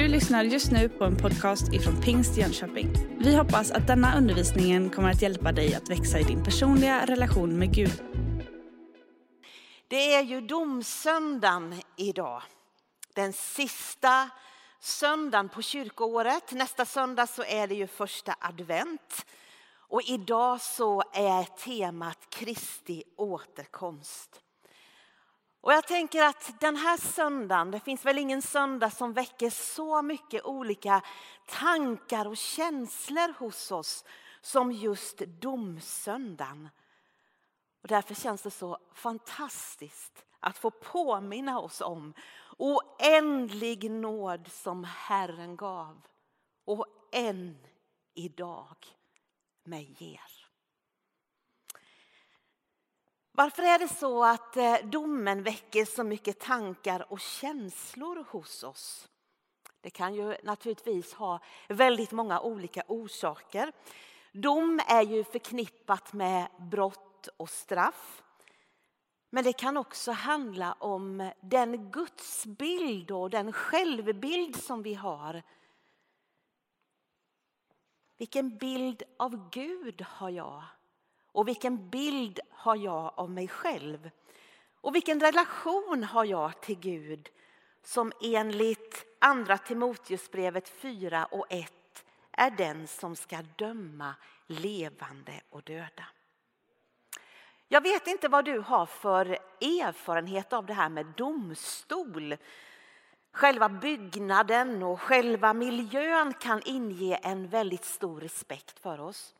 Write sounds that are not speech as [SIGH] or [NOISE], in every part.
Du lyssnar just nu på en podcast ifrån Pingst Jönköping. Vi hoppas att denna undervisning kommer att hjälpa dig att växa i din personliga relation med Gud. Det är ju domsöndagen idag. Den sista söndagen på kyrkoåret. Nästa söndag så är det ju första advent. Och idag så är temat Kristi återkomst. Och jag tänker att den här söndagen, det finns väl ingen söndag som väcker så mycket olika tankar och känslor hos oss som just domsöndagen. Och därför känns det så fantastiskt att få påminna oss om oändlig nåd som Herren gav och än idag mig ger. Varför är det så att eh, domen väcker så mycket tankar och känslor hos oss? Det kan ju naturligtvis ha väldigt många olika orsaker. Dom är ju förknippat med brott och straff. Men det kan också handla om den gudsbild och den självbild som vi har. Vilken bild av Gud har jag? Och vilken bild har jag av mig själv? Och vilken relation har jag till Gud som enligt Andra Timoteusbrevet 4 och 1 är den som ska döma levande och döda. Jag vet inte vad du har för erfarenhet av det här med domstol. Själva byggnaden och själva miljön kan inge en väldigt stor respekt för oss.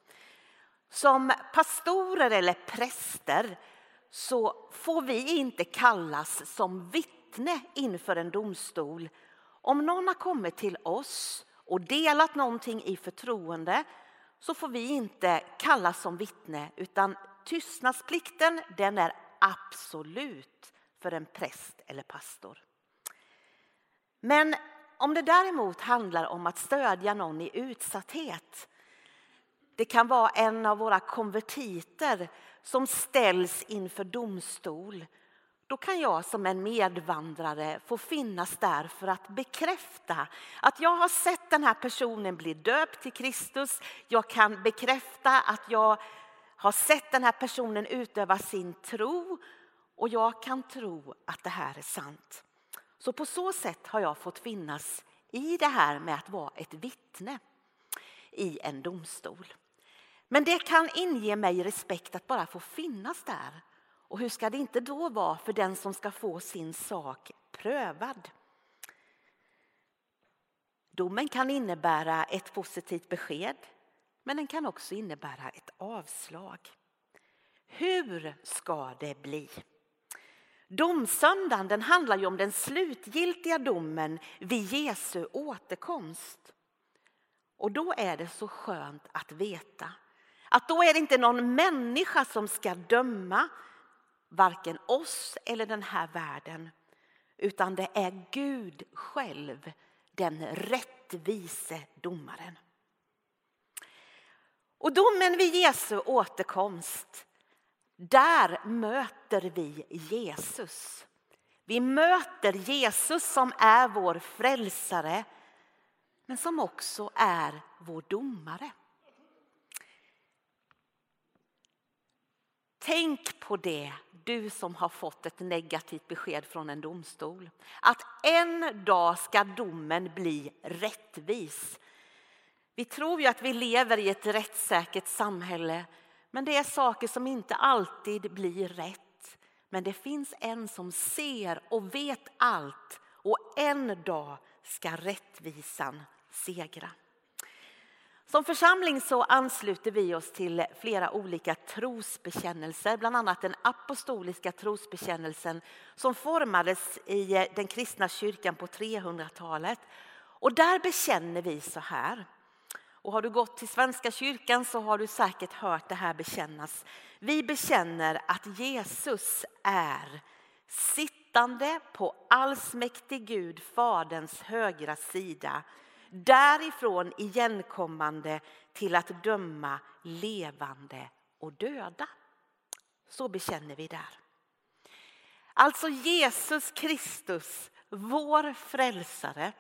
Som pastorer eller präster så får vi inte kallas som vittne inför en domstol. Om någon har kommit till oss och delat någonting i förtroende så får vi inte kallas som vittne utan tystnadsplikten den är absolut för en präst eller pastor. Men om det däremot handlar om att stödja någon i utsatthet det kan vara en av våra konvertiter som ställs inför domstol. Då kan jag som en medvandrare få finnas där för att bekräfta att jag har sett den här personen bli döpt till Kristus. Jag kan bekräfta att jag har sett den här personen utöva sin tro och jag kan tro att det här är sant. Så på så sätt har jag fått finnas i det här med att vara ett vittne i en domstol. Men det kan inge mig respekt att bara få finnas där. Och hur ska det inte då vara för den som ska få sin sak prövad? Domen kan innebära ett positivt besked, men den kan också innebära ett avslag. Hur ska det bli? Domsöndagen den handlar ju om den slutgiltiga domen vid Jesu återkomst. Och då är det så skönt att veta att då är det inte någon människa som ska döma varken oss eller den här världen utan det är Gud själv, den rättvise domaren. Och domen vid Jesu återkomst, där möter vi Jesus. Vi möter Jesus som är vår frälsare men som också är vår domare. Tänk på det, du som har fått ett negativt besked från en domstol. Att en dag ska domen bli rättvis. Vi tror ju att vi lever i ett rättssäkert samhälle men det är saker som inte alltid blir rätt. Men det finns en som ser och vet allt och en dag ska rättvisan segra. Som församling så ansluter vi oss till flera olika trosbekännelser, bland annat den apostoliska trosbekännelsen som formades i eh, den kristna kyrkan på 300-talet. Och där bekänner vi så här. Och har du gått till Svenska kyrkan så har du säkert hört det här bekännas. Vi bekänner att Jesus är sittande på allsmäktig Gud, Faderns högra sida därifrån igenkommande till att döma levande och döda. Så bekänner vi där. Alltså Jesus Kristus, vår frälsare,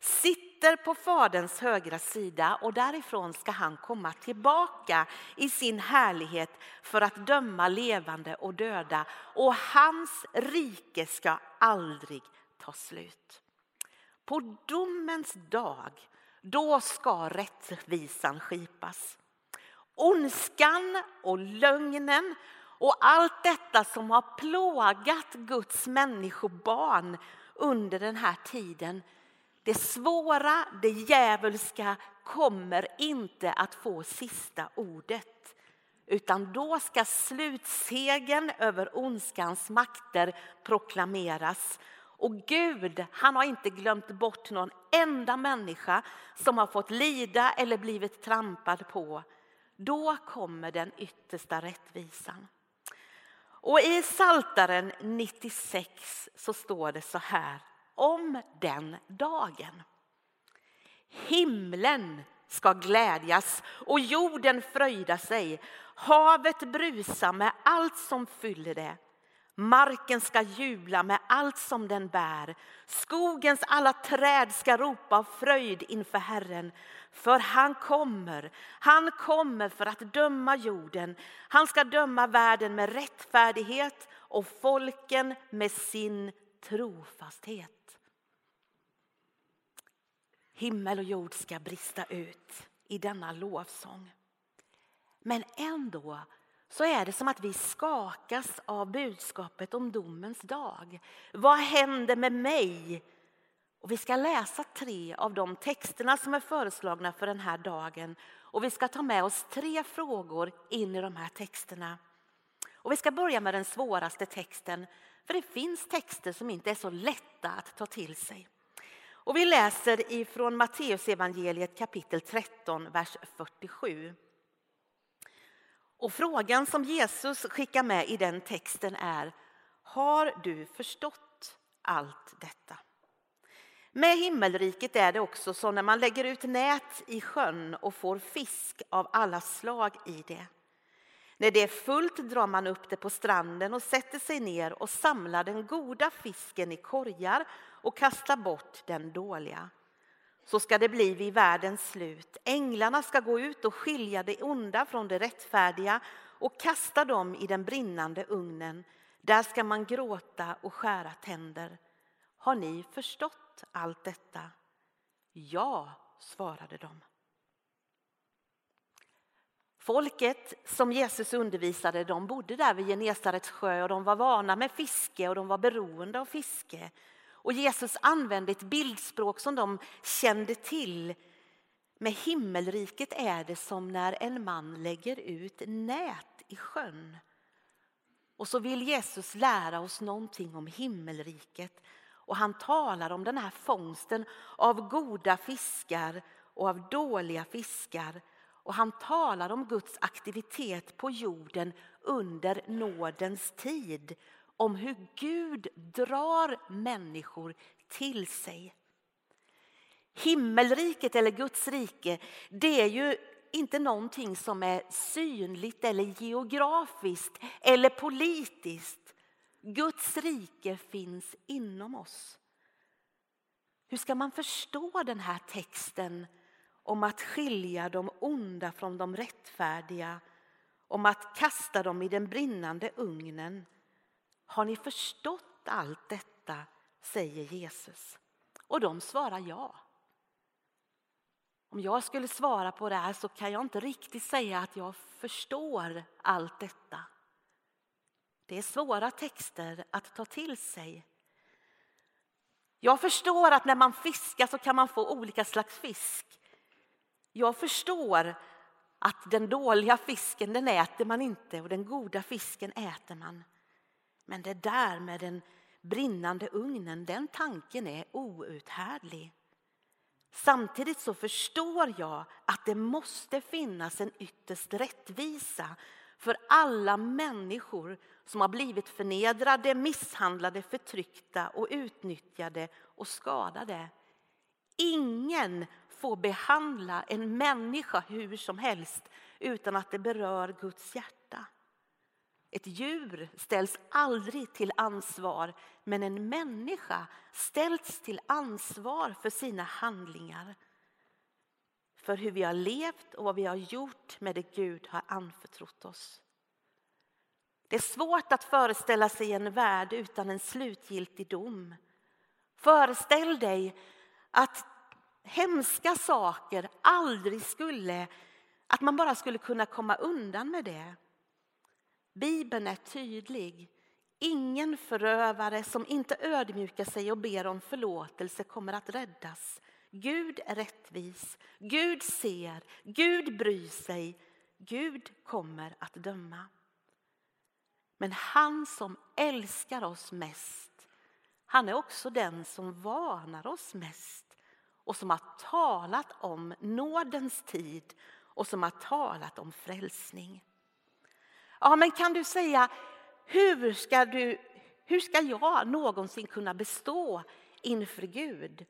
sitter på Faderns högra sida och därifrån ska han komma tillbaka i sin härlighet för att döma levande och döda och hans rike ska aldrig ta slut. På domens dag, då ska rättvisan skipas. Ondskan och lögnen och allt detta som har plågat Guds människobarn under den här tiden. Det svåra, det djävulska kommer inte att få sista ordet. Utan då ska slutsegen över ondskans makter proklameras. Och Gud, han har inte glömt bort någon enda människa som har fått lida eller blivit trampad på. Då kommer den yttersta rättvisan. Och i Saltaren 96 så står det så här om den dagen. Himlen ska glädjas och jorden fröjda sig. Havet brusa med allt som fyller det. Marken ska jubla med allt som den bär. Skogens alla träd ska ropa av fröjd inför Herren. För han kommer, han kommer för att döma jorden. Han ska döma världen med rättfärdighet och folken med sin trofasthet. Himmel och jord ska brista ut i denna lovsång. Men ändå så är det som att vi skakas av budskapet om domens dag. Vad händer med mig? Och vi ska läsa tre av de texterna som är föreslagna för den här dagen. Och vi ska ta med oss tre frågor in i de här texterna. Och vi ska börja med den svåraste texten, för det finns texter som inte är så lätta att ta till sig. Och vi läser ifrån Matteusevangeliet kapitel 13, vers 47. Och frågan som Jesus skickar med i den texten är Har du förstått allt detta? Med himmelriket är det också så när man lägger ut nät i sjön och får fisk av alla slag i det. När det är fullt drar man upp det på stranden och sätter sig ner och samlar den goda fisken i korgar och kastar bort den dåliga. Så ska det bli vid världens slut. Änglarna ska gå ut och skilja det onda från det rättfärdiga och kasta dem i den brinnande ugnen. Där ska man gråta och skära tänder. Har ni förstått allt detta? Ja, svarade de. Folket som Jesus undervisade de bodde där vid Genesarets sjö och de var vana med fiske och de var beroende av fiske. Och Jesus använde ett bildspråk som de kände till. Med himmelriket är det som när en man lägger ut nät i sjön. Och så vill Jesus lära oss någonting om himmelriket. Och han talar om den här fångsten av goda fiskar och av dåliga fiskar. Och han talar om Guds aktivitet på jorden under nådens tid om hur Gud drar människor till sig. Himmelriket eller Guds rike, det är ju inte någonting som är synligt eller geografiskt eller politiskt. Guds rike finns inom oss. Hur ska man förstå den här texten om att skilja de onda från de rättfärdiga, om att kasta dem i den brinnande ugnen? Har ni förstått allt detta? säger Jesus. Och de svarar ja. Om jag skulle svara på det här så kan jag inte riktigt säga att jag förstår allt detta. Det är svåra texter att ta till sig. Jag förstår att när man fiskar så kan man få olika slags fisk. Jag förstår att den dåliga fisken den äter man inte och den goda fisken äter man. Men det där med den brinnande ugnen, den tanken är outhärdlig. Samtidigt så förstår jag att det måste finnas en ytterst rättvisa för alla människor som har blivit förnedrade, misshandlade, förtryckta och utnyttjade och skadade. Ingen får behandla en människa hur som helst utan att det berör Guds hjärta. Ett djur ställs aldrig till ansvar men en människa ställs till ansvar för sina handlingar. För hur vi har levt och vad vi har gjort med det Gud har anförtrott oss. Det är svårt att föreställa sig en värld utan en slutgiltig dom. Föreställ dig att hemska saker aldrig skulle, att man bara skulle kunna komma undan med det. Bibeln är tydlig. Ingen förövare som inte ödmjukar sig och ber om förlåtelse kommer att räddas. Gud är rättvis, Gud ser, Gud bryr sig, Gud kommer att döma. Men han som älskar oss mest, han är också den som varnar oss mest och som har talat om nådens tid och som har talat om frälsning. Ja, men kan du säga, hur ska, du, hur ska jag någonsin kunna bestå inför Gud?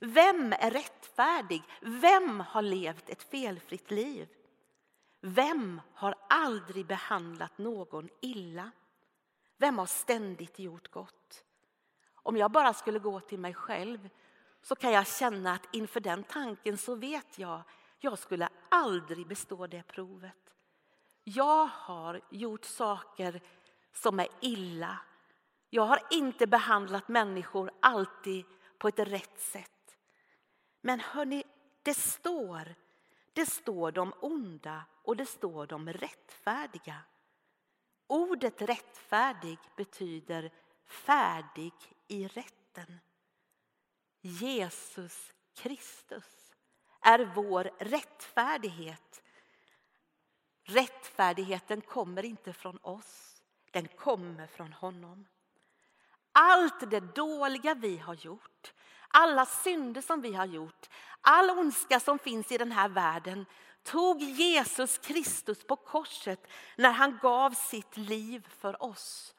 Vem är rättfärdig? Vem har levt ett felfritt liv? Vem har aldrig behandlat någon illa? Vem har ständigt gjort gott? Om jag bara skulle gå till mig själv så kan jag känna att inför den tanken så vet jag, jag skulle aldrig bestå det provet. Jag har gjort saker som är illa. Jag har inte behandlat människor alltid på ett rätt sätt. Men hörni, det står, det står de onda och det står de rättfärdiga. Ordet rättfärdig betyder färdig i rätten. Jesus Kristus är vår rättfärdighet. Rättfärdigheten kommer inte från oss, den kommer från honom. Allt det dåliga vi har gjort, alla synder som vi har gjort, all ondska som finns i den här världen tog Jesus Kristus på korset när han gav sitt liv för oss.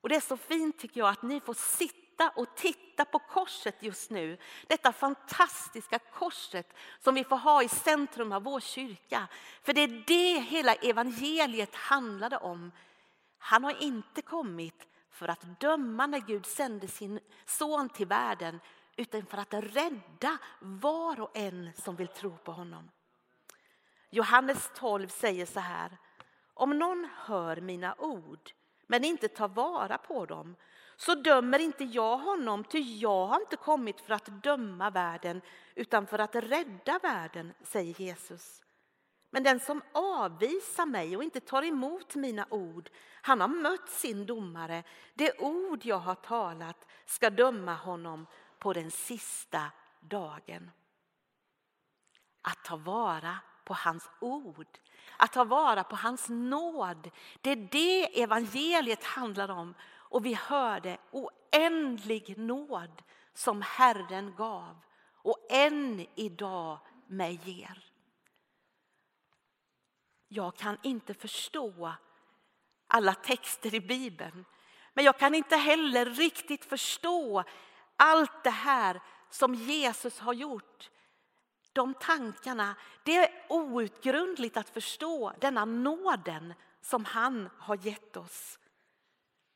Och Det är så fint tycker jag att ni får sitta och titta på korset just nu. Detta fantastiska korset som vi får ha i centrum av vår kyrka. För det är det hela evangeliet handlade om. Han har inte kommit för att döma när Gud sände sin son till världen utan för att rädda var och en som vill tro på honom. Johannes 12 säger så här. Om någon hör mina ord men inte tar vara på dem så dömer inte jag honom, ty jag har inte kommit för att döma världen utan för att rädda världen, säger Jesus. Men den som avvisar mig och inte tar emot mina ord, han har mött sin domare. Det ord jag har talat ska döma honom på den sista dagen. Att ta vara på hans ord, att ta vara på hans nåd. Det är det evangeliet handlar om. Och vi hörde oändlig nåd som Herren gav och än idag mig ger. Jag kan inte förstå alla texter i Bibeln. Men jag kan inte heller riktigt förstå allt det här som Jesus har gjort de tankarna, det är outgrundligt att förstå denna nåden som han har gett oss.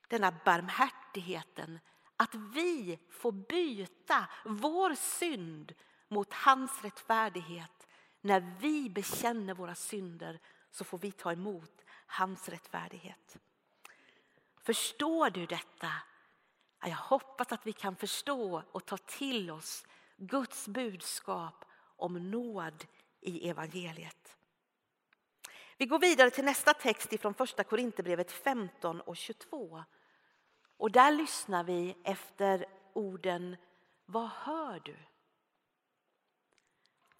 Denna barmhärtigheten, att vi får byta vår synd mot hans rättfärdighet. När vi bekänner våra synder så får vi ta emot hans rättfärdighet. Förstår du detta? Jag hoppas att vi kan förstå och ta till oss Guds budskap om nåd i evangeliet. Vi går vidare till nästa text från första Korinthierbrevet 15 och 22. Och där lyssnar vi efter orden Vad hör du?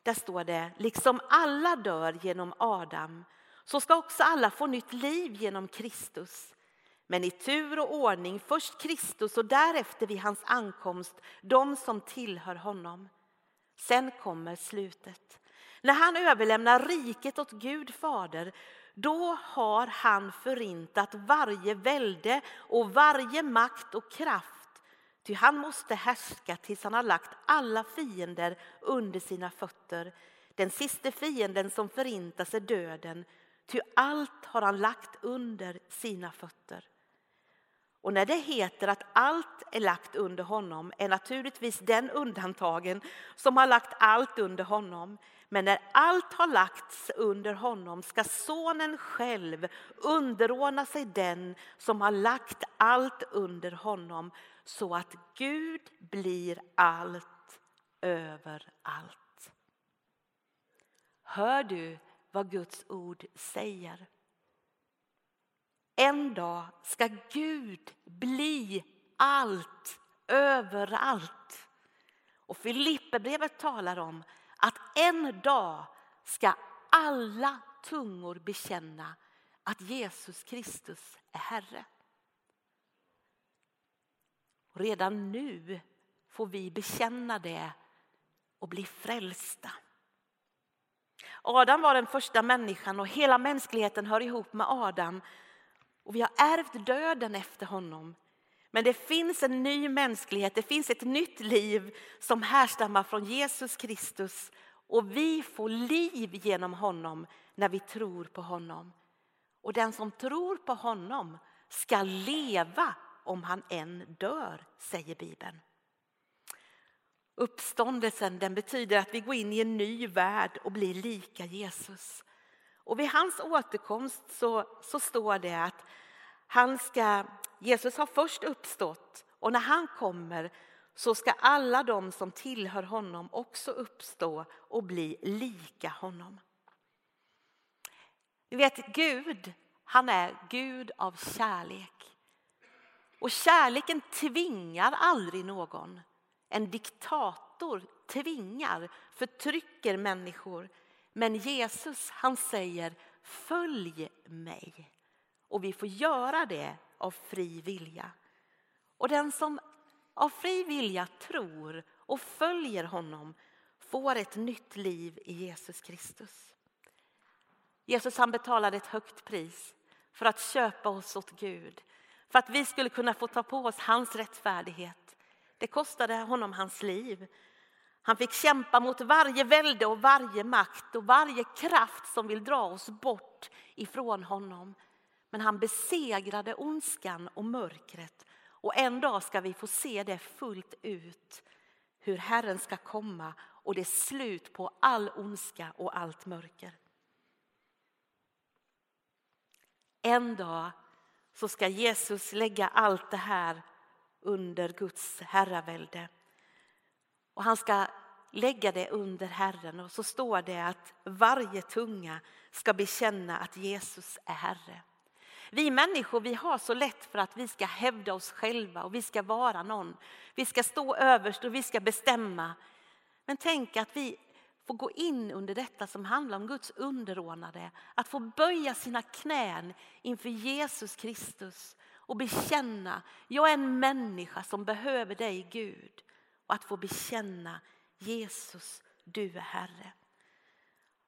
Där står det, liksom alla dör genom Adam så ska också alla få nytt liv genom Kristus. Men i tur och ordning, först Kristus och därefter vid hans ankomst de som tillhör honom. Sen kommer slutet. När han överlämnar riket åt Gud fader då har han förintat varje välde och varje makt och kraft. Ty han måste härska tills han har lagt alla fiender under sina fötter. Den sista fienden som förintas är döden. ty allt har han lagt under sina fötter. Och när det heter att allt är lagt under honom är naturligtvis den undantagen som har lagt allt under honom. Men när allt har lagts under honom ska sonen själv underordna sig den som har lagt allt under honom så att Gud blir allt över allt. Hör du vad Guds ord säger? En dag ska Gud bli allt överallt. Och Filipperbrevet talar om att en dag ska alla tungor bekänna att Jesus Kristus är Herre. Redan nu får vi bekänna det och bli frälsta. Adam var den första människan och hela mänskligheten hör ihop med Adam. Och vi har ärvt döden efter honom. Men det finns en ny mänsklighet, det finns ett nytt liv som härstammar från Jesus Kristus. Och vi får liv genom honom när vi tror på honom. Och den som tror på honom ska leva om han än dör, säger Bibeln. Uppståndelsen den betyder att vi går in i en ny värld och blir lika Jesus. Och vid hans återkomst så, så står det att han ska, Jesus har först uppstått och när han kommer så ska alla de som tillhör honom också uppstå och bli lika honom. Ni vet, Gud, han är Gud av kärlek. Och kärleken tvingar aldrig någon. En diktator tvingar, förtrycker människor. Men Jesus han säger följ mig. Och vi får göra det av fri vilja. Och den som av fri vilja tror och följer honom får ett nytt liv i Jesus Kristus. Jesus han betalade ett högt pris för att köpa oss åt Gud. För att vi skulle kunna få ta på oss hans rättfärdighet. Det kostade honom hans liv. Han fick kämpa mot varje välde och varje makt och varje kraft som vill dra oss bort ifrån honom. Men han besegrade ondskan och mörkret och en dag ska vi få se det fullt ut. Hur Herren ska komma och det är slut på all ondska och allt mörker. En dag så ska Jesus lägga allt det här under Guds herravälde. Och han ska lägga det under Herren och så står det att varje tunga ska bekänna att Jesus är Herre. Vi människor vi har så lätt för att vi ska hävda oss själva och vi ska vara någon. Vi ska stå överst och vi ska bestämma. Men tänk att vi får gå in under detta som handlar om Guds underordnade. Att få böja sina knän inför Jesus Kristus och bekänna, jag är en människa som behöver dig Gud. Och att få bekänna Jesus, du är Herre.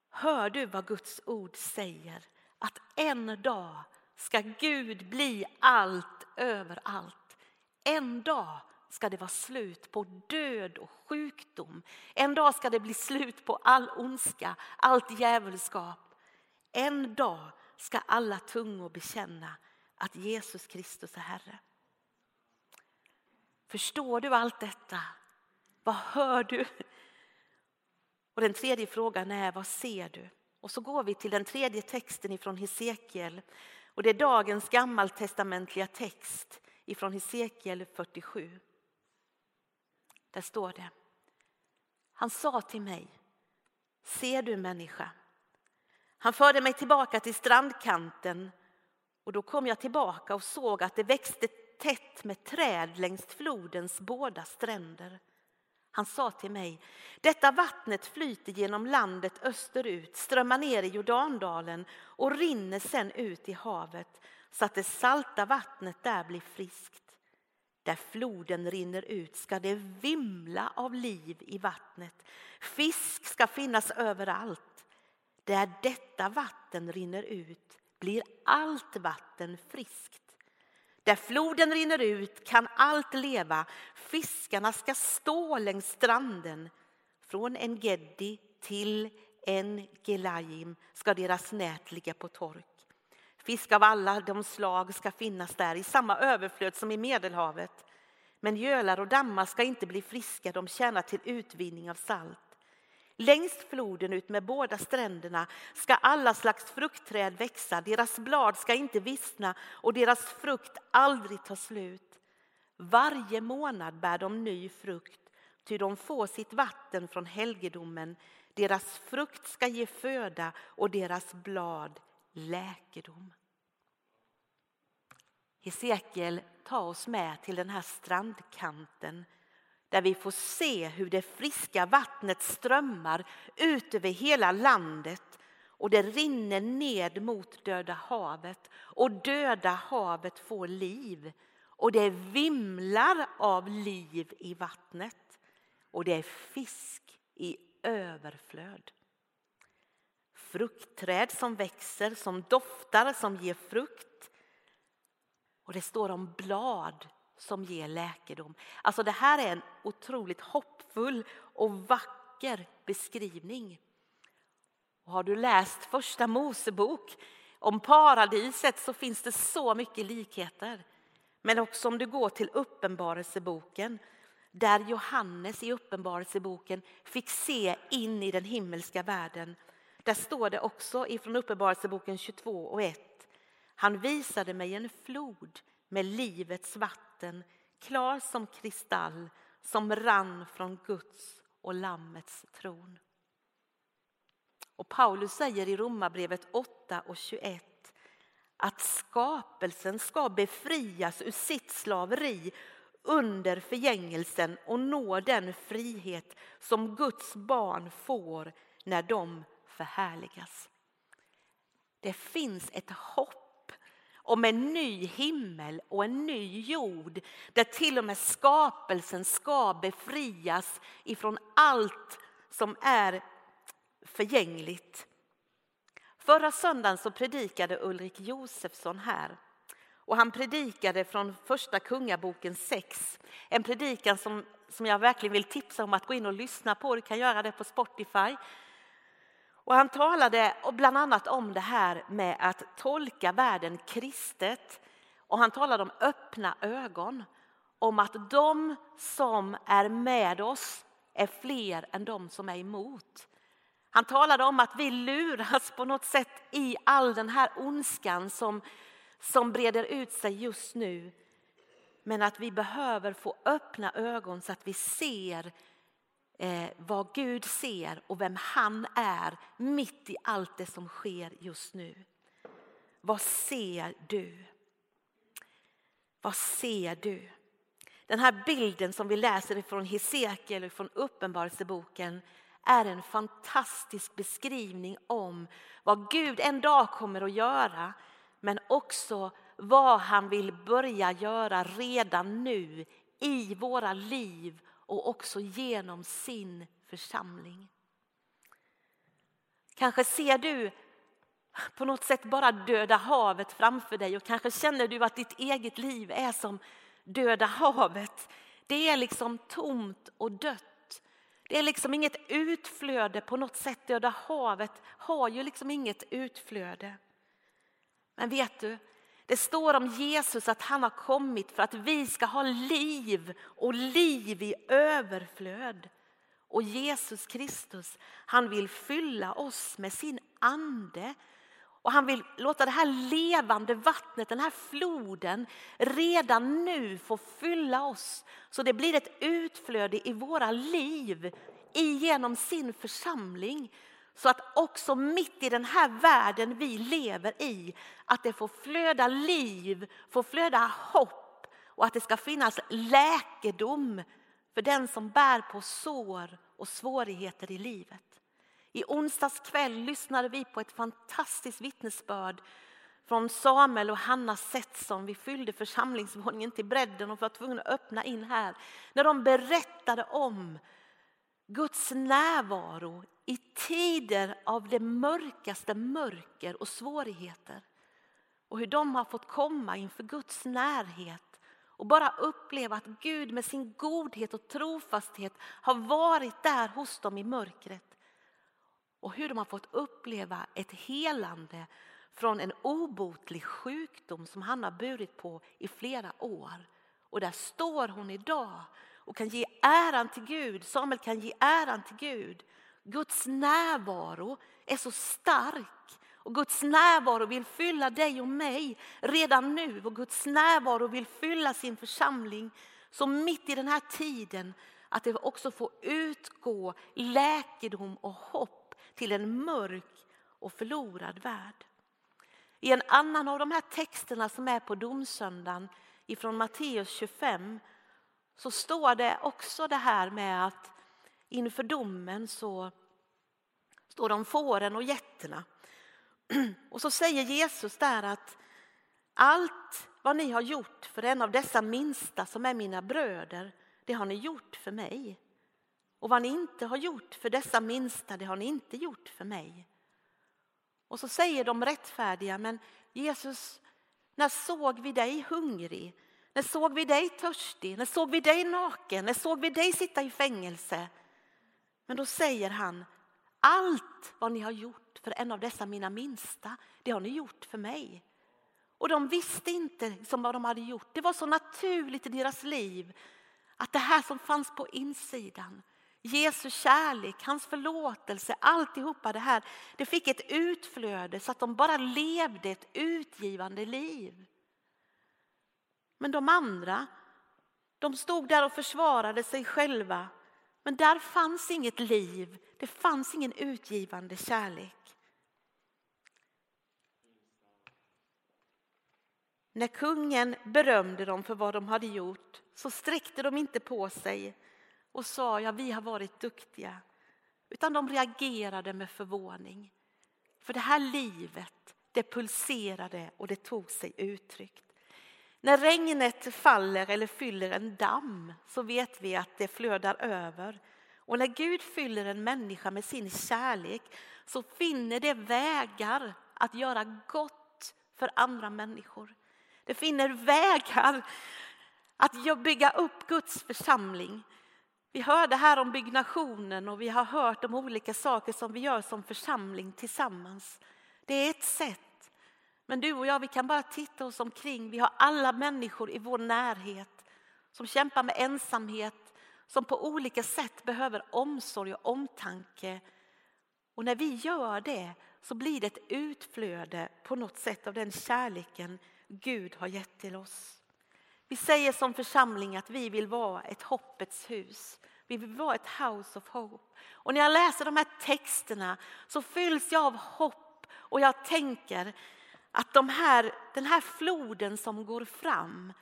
Hör du vad Guds ord säger? Att en dag ska Gud bli allt överallt. En dag ska det vara slut på död och sjukdom. En dag ska det bli slut på all ondska, allt djävulskap. En dag ska alla tungor bekänna att Jesus Kristus är Herre. Förstår du allt detta? Vad hör du? Och den tredje frågan är, vad ser du? Och så går vi till den tredje texten ifrån Hesekiel. Och det är dagens gammaltestamentliga text ifrån Hesekiel 47. Där står det. Han sa till mig, ser du människa? Han förde mig tillbaka till strandkanten och då kom jag tillbaka och såg att det växte tätt med träd längs flodens båda stränder. Han sa till mig, detta vattnet flyter genom landet österut, strömmar ner i Jordandalen och rinner sen ut i havet så att det salta vattnet där blir friskt. Där floden rinner ut ska det vimla av liv i vattnet. Fisk ska finnas överallt. Där detta vatten rinner ut blir allt vatten friskt. Där floden rinner ut kan allt leva. Fiskarna ska stå längs stranden från en Geddi till en gelayim ska deras nät ligga på tork. Fisk av alla de slag ska finnas där i samma överflöd som i Medelhavet. Men gölar och dammar ska inte bli friska, de tjänar till utvinning av salt. Längs floden ut med båda stränderna ska alla slags fruktträd växa, deras blad ska inte vissna och deras frukt aldrig ta slut. Varje månad bär de ny frukt, ty de får sitt vatten från helgedomen. Deras frukt ska ge föda och deras blad läkedom. Hesekiel tar oss med till den här strandkanten där vi får se hur det friska vattnet strömmar ut över hela landet och det rinner ned mot Döda havet och Döda havet får liv och det vimlar av liv i vattnet och det är fisk i överflöd. Fruktträd som växer, som doftar, som ger frukt. Och det står om blad som ger läkedom. Alltså det här är en otroligt hoppfull och vacker beskrivning. Och har du läst första Mosebok om paradiset så finns det så mycket likheter. Men också om du går till Uppenbarelseboken där Johannes i Uppenbarelseboken fick se in i den himmelska världen. Där står det också ifrån Uppenbarelseboken 22 och 1. Han visade mig en flod med livets vatten, klar som kristall, som rann från Guds och Lammets tron. Och Paulus säger i Romarbrevet 8 och 21 att skapelsen ska befrias ur sitt slaveri under förgängelsen och nå den frihet som Guds barn får när de förhärligas. Det finns ett hopp om en ny himmel och en ny jord där till och med skapelsen ska befrias ifrån allt som är förgängligt. Förra söndagen så predikade Ulrik Josefsson här och han predikade från första kungaboken 6. En predikan som, som jag verkligen vill tipsa om att gå in och lyssna på. Du kan göra det på Spotify. Och han talade bland annat om det här med att tolka världen kristet. Och han talade om öppna ögon. Om att de som är med oss är fler än de som är emot. Han talade om att vi luras på något sätt i all den här ondskan som, som breder ut sig just nu. Men att vi behöver få öppna ögon så att vi ser eh, vad Gud ser och vem han är mitt i allt det som sker just nu. Vad ser du? Vad ser du? Den här bilden som vi läser från Hesekiel och från Uppenbarelseboken är en fantastisk beskrivning om vad Gud en dag kommer att göra men också vad han vill börja göra redan nu i våra liv och också genom sin församling. Kanske ser du på något sätt bara döda havet framför dig och kanske känner du att ditt eget liv är som döda havet. Det är liksom tomt och dött. Det är liksom inget utflöde på något sätt. Döda havet har ju liksom inget utflöde. Men vet du, det står om Jesus att han har kommit för att vi ska ha liv och liv i överflöd. Och Jesus Kristus, han vill fylla oss med sin ande. Och han vill låta det här levande vattnet, den här floden, redan nu få fylla oss. Så det blir ett utflöde i våra liv genom sin församling. Så att också mitt i den här världen vi lever i, att det får flöda liv, får flöda hopp och att det ska finnas läkedom för den som bär på sår och svårigheter i livet. I onsdags kväll lyssnade vi på ett fantastiskt vittnesbörd från Samuel och Hanna Setsson. Vi fyllde församlingsvåningen till bredden och var tvungna att öppna in här. När de berättade om Guds närvaro i tider av det mörkaste mörker och svårigheter. Och hur de har fått komma inför Guds närhet och bara uppleva att Gud med sin godhet och trofasthet har varit där hos dem i mörkret. och hur de har fått uppleva ett helande från en obotlig sjukdom som han har burit på i flera år. Och där står hon idag och kan ge äran till Gud. Samuel kan ge äran till Gud. Guds närvaro är så stark och Guds närvaro vill fylla dig och mig redan nu och Guds närvaro vill fylla sin församling. Så mitt i den här tiden att det också får utgå läkedom och hopp till en mörk och förlorad värld. I en annan av de här texterna som är på domsöndagen ifrån Matteus 25 så står det också det här med att inför domen så står de fåren och getterna. [CLEARS THROAT] Och så säger Jesus där att allt vad ni har gjort för en av dessa minsta som är mina bröder, det har ni gjort för mig. Och vad ni inte har gjort för dessa minsta, det har ni inte gjort för mig. Och så säger de rättfärdiga, men Jesus, när såg vi dig hungrig? När såg vi dig törstig? När såg vi dig naken? När såg vi dig sitta i fängelse? Men då säger han, allt vad ni har gjort för en av dessa mina minsta, det har ni gjort för mig. Och de visste inte som vad de hade gjort. Det var så naturligt i deras liv att det här som fanns på insidan, Jesu kärlek, hans förlåtelse, alltihopa det här, det fick ett utflöde så att de bara levde ett utgivande liv. Men de andra, de stod där och försvarade sig själva. Men där fanns inget liv, det fanns ingen utgivande kärlek. När kungen berömde dem för vad de hade gjort så sträckte de inte på sig och sa ja, vi har varit duktiga. Utan de reagerade med förvåning. För det här livet, det pulserade och det tog sig uttryck. När regnet faller eller fyller en damm så vet vi att det flödar över. Och när Gud fyller en människa med sin kärlek så finner det vägar att göra gott för andra människor. Det finner vägar att bygga upp Guds församling. Vi hörde här om byggnationen och vi har hört om olika saker som vi gör som församling tillsammans. Det är ett sätt. Men du och jag, vi kan bara titta oss omkring. Vi har alla människor i vår närhet som kämpar med ensamhet, som på olika sätt behöver omsorg och omtanke. Och när vi gör det så blir det ett utflöde på något sätt av den kärleken Gud har gett till oss. Vi säger som församling att vi vill vara ett hoppets hus. Vi vill vara ett house of hope. Och när jag läser de här texterna så fylls jag av hopp och jag tänker att de här, den här floden som går fram,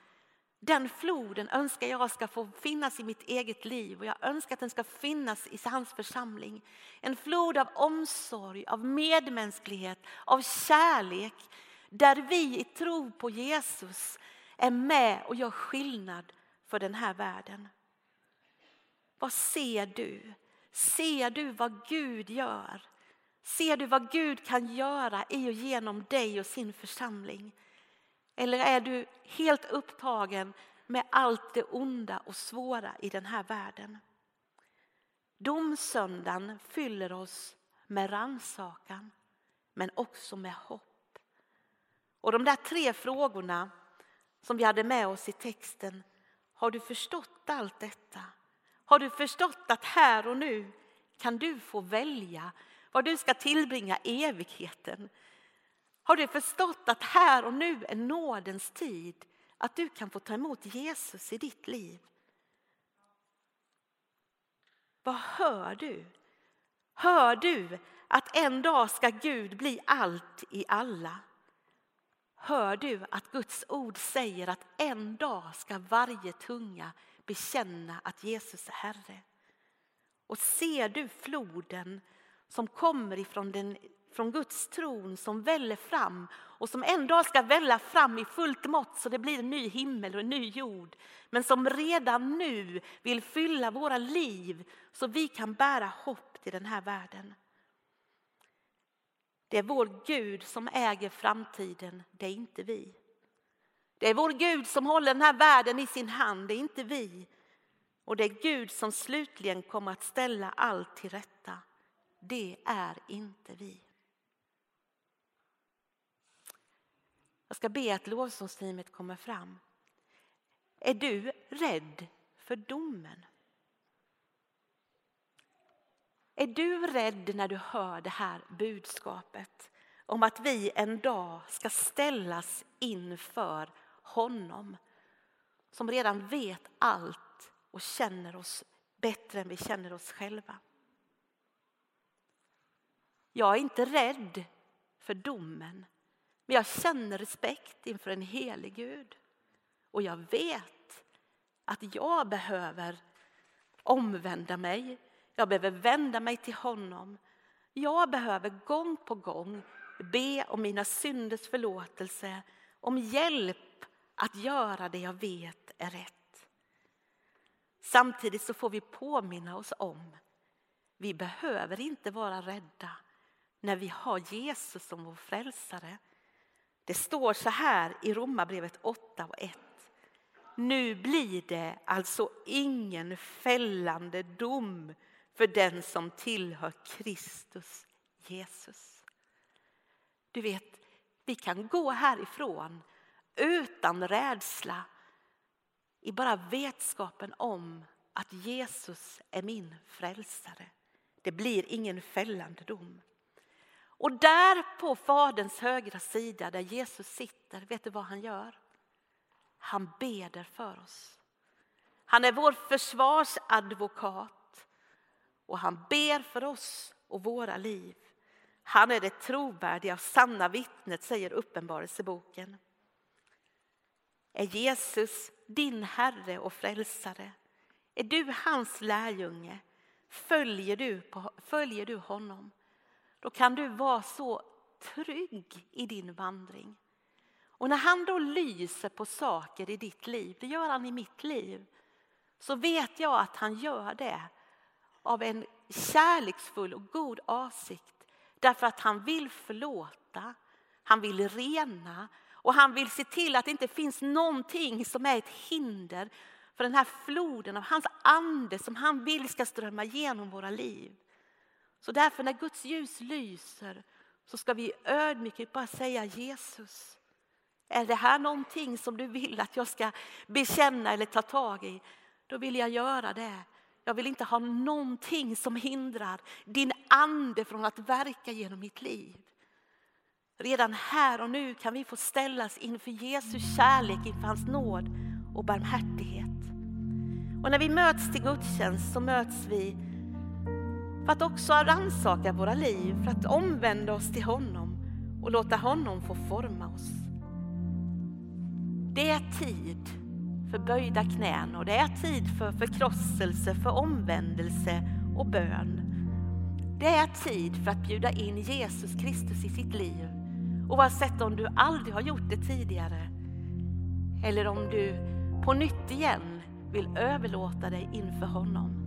den floden önskar jag ska få finnas i mitt eget liv och jag önskar att den ska finnas i hans församling. En flod av omsorg, av medmänsklighet, av kärlek där vi i tro på Jesus är med och gör skillnad för den här världen. Vad ser du? Ser du vad Gud gör? Ser du vad Gud kan göra i och genom dig och sin församling? Eller är du helt upptagen med allt det onda och svåra i den här världen? Domsöndagen fyller oss med ransakan men också med hopp. Och de där tre frågorna som vi hade med oss i texten. Har du förstått allt detta? Har du förstått att här och nu kan du få välja var du ska tillbringa evigheten? Har du förstått att här och nu är nådens tid att du kan få ta emot Jesus i ditt liv? Vad hör du? Hör du att en dag ska Gud bli allt i alla? Hör du att Guds ord säger att en dag ska varje tunga bekänna att Jesus är Herre? Och ser du floden som kommer ifrån den, från Guds tron som väller fram och som en dag ska välla fram i fullt mått så det blir en ny himmel och en ny jord. Men som redan nu vill fylla våra liv så vi kan bära hopp till den här världen. Det är vår Gud som äger framtiden, det är inte vi. Det är vår Gud som håller den här världen i sin hand, det är inte vi. Och det är Gud som slutligen kommer att ställa allt till rätta det är inte vi. Jag ska be att lovsångsteamet kommer fram. Är du rädd för domen? Är du rädd när du hör det här budskapet om att vi en dag ska ställas inför honom som redan vet allt och känner oss bättre än vi känner oss själva? Jag är inte rädd för domen, men jag känner respekt inför en helig Gud. Och jag vet att jag behöver omvända mig. Jag behöver vända mig till honom. Jag behöver gång på gång be om mina synders förlåtelse, om hjälp att göra det jag vet är rätt. Samtidigt så får vi påminna oss om vi behöver inte vara rädda när vi har Jesus som vår frälsare. Det står så här i Romarbrevet 8 och 1. Nu blir det alltså ingen fällande dom för den som tillhör Kristus Jesus. Du vet, vi kan gå härifrån utan rädsla i bara vetskapen om att Jesus är min frälsare. Det blir ingen fällande dom. Och där på Faderns högra sida där Jesus sitter, vet du vad han gör? Han beder för oss. Han är vår försvarsadvokat och han ber för oss och våra liv. Han är det trovärdiga och sanna vittnet, säger Uppenbarelseboken. Är Jesus din Herre och Frälsare? Är du hans lärjunge? Följer du, på, följer du honom? Då kan du vara så trygg i din vandring. Och när han då lyser på saker i ditt liv, det gör han i mitt liv, så vet jag att han gör det av en kärleksfull och god avsikt. Därför att han vill förlåta, han vill rena och han vill se till att det inte finns någonting som är ett hinder för den här floden av hans ande som han vill ska strömma igenom våra liv. Så därför när Guds ljus lyser så ska vi ödmjukt bara säga Jesus. Är det här någonting som du vill att jag ska bekänna eller ta tag i? Då vill jag göra det. Jag vill inte ha någonting som hindrar din ande från att verka genom mitt liv. Redan här och nu kan vi få ställas inför Jesus kärlek, inför hans nåd och barmhärtighet. Och när vi möts till gudstjänst så möts vi för att också rannsaka våra liv, för att omvända oss till honom och låta honom få forma oss. Det är tid för böjda knän och det är tid för förkrosselse, för omvändelse och bön. Det är tid för att bjuda in Jesus Kristus i sitt liv. Oavsett om du aldrig har gjort det tidigare eller om du på nytt igen vill överlåta dig inför honom.